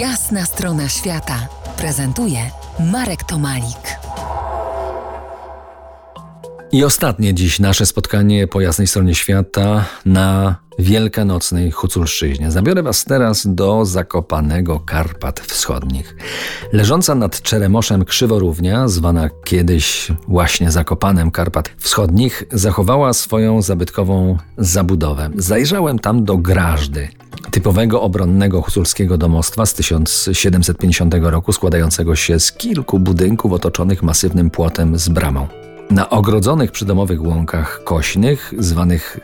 Jasna strona świata prezentuje Marek Tomalik. I ostatnie dziś nasze spotkanie po jasnej stronie świata na wielkanocnej Huculszczyźnie. Zabiorę Was teraz do zakopanego Karpat Wschodnich. Leżąca nad Czeremoszem krzyworównia, zwana kiedyś właśnie Zakopanem Karpat Wschodnich, zachowała swoją zabytkową zabudowę. Zajrzałem tam do grażdy, typowego obronnego huculskiego domostwa z 1750 roku, składającego się z kilku budynków otoczonych masywnym płotem z bramą. Na ogrodzonych przydomowych łąkach kośnych, zwanych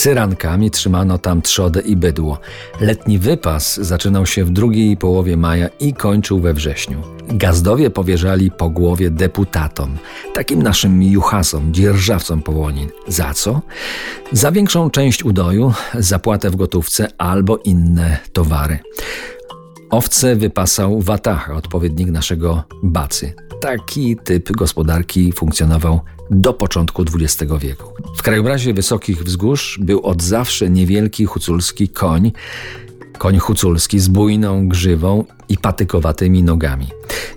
cyrankami, trzymano tam trzodę i bydło. Letni wypas zaczynał się w drugiej połowie maja i kończył we wrześniu. Gazdowie powierzali po głowie deputatom, takim naszym juchasom, dzierżawcom połonin. Za co? Za większą część udoju, zapłatę w gotówce albo inne towary. Owce wypasał Watacha, odpowiednik naszego Bacy. Taki typ gospodarki funkcjonował do początku XX wieku. W krajobrazie wysokich wzgórz był od zawsze niewielki huculski koń, koń huculski z bujną grzywą i patykowatymi nogami.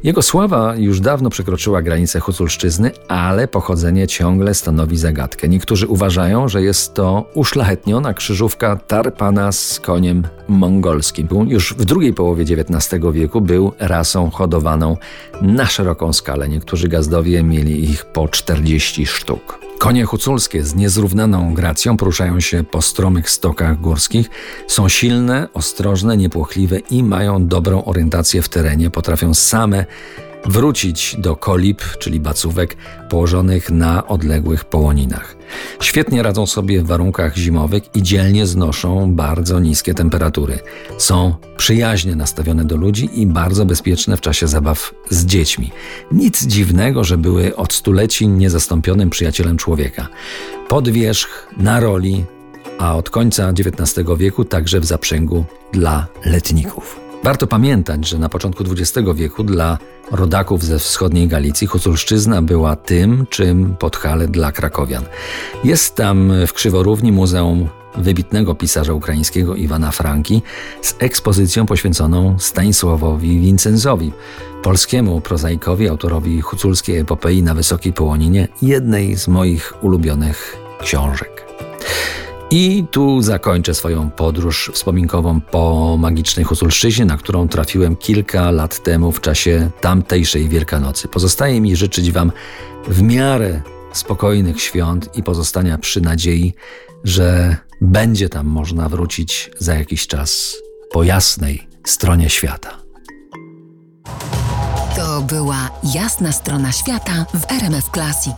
Jego sława już dawno przekroczyła granicę huculszczyzny, ale pochodzenie ciągle stanowi zagadkę. Niektórzy uważają, że jest to uszlachetniona krzyżówka tarpana z koniem mongolskim. Już w drugiej połowie XIX wieku był rasą hodowaną na szeroką skalę. Niektórzy gazdowie mieli ich po 40 sztuk. Konie huculskie z niezrównaną gracją poruszają się po stromych stokach górskich, są silne, ostrożne, niepłochliwe i mają dobrą orientację w terenie, potrafią same wrócić do kolib, czyli bacówek położonych na odległych połoninach. Świetnie radzą sobie w warunkach zimowych i dzielnie znoszą bardzo niskie temperatury. Są przyjaźnie nastawione do ludzi i bardzo bezpieczne w czasie zabaw z dziećmi. Nic dziwnego, że były od stuleci niezastąpionym przyjacielem człowieka. Podwierzch na roli, a od końca XIX wieku także w zaprzęgu dla letników. Warto pamiętać, że na początku XX wieku dla rodaków ze wschodniej Galicji Huculszczyzna była tym, czym Podhale dla krakowian. Jest tam w Krzyworówni Muzeum wybitnego pisarza ukraińskiego Iwana Franki z ekspozycją poświęconą Stanisławowi Wincenzowi, polskiemu prozaikowi, autorowi huculskiej epopei na Wysokiej Połoninie, jednej z moich ulubionych książek. I tu zakończę swoją podróż wspominkową po magicznej Husulszczyźnie, na którą trafiłem kilka lat temu w czasie tamtejszej Wielkanocy. Pozostaje mi życzyć Wam w miarę spokojnych świąt i pozostania przy nadziei, że będzie tam można wrócić za jakiś czas po jasnej stronie świata. To była jasna strona świata w RMF Classic.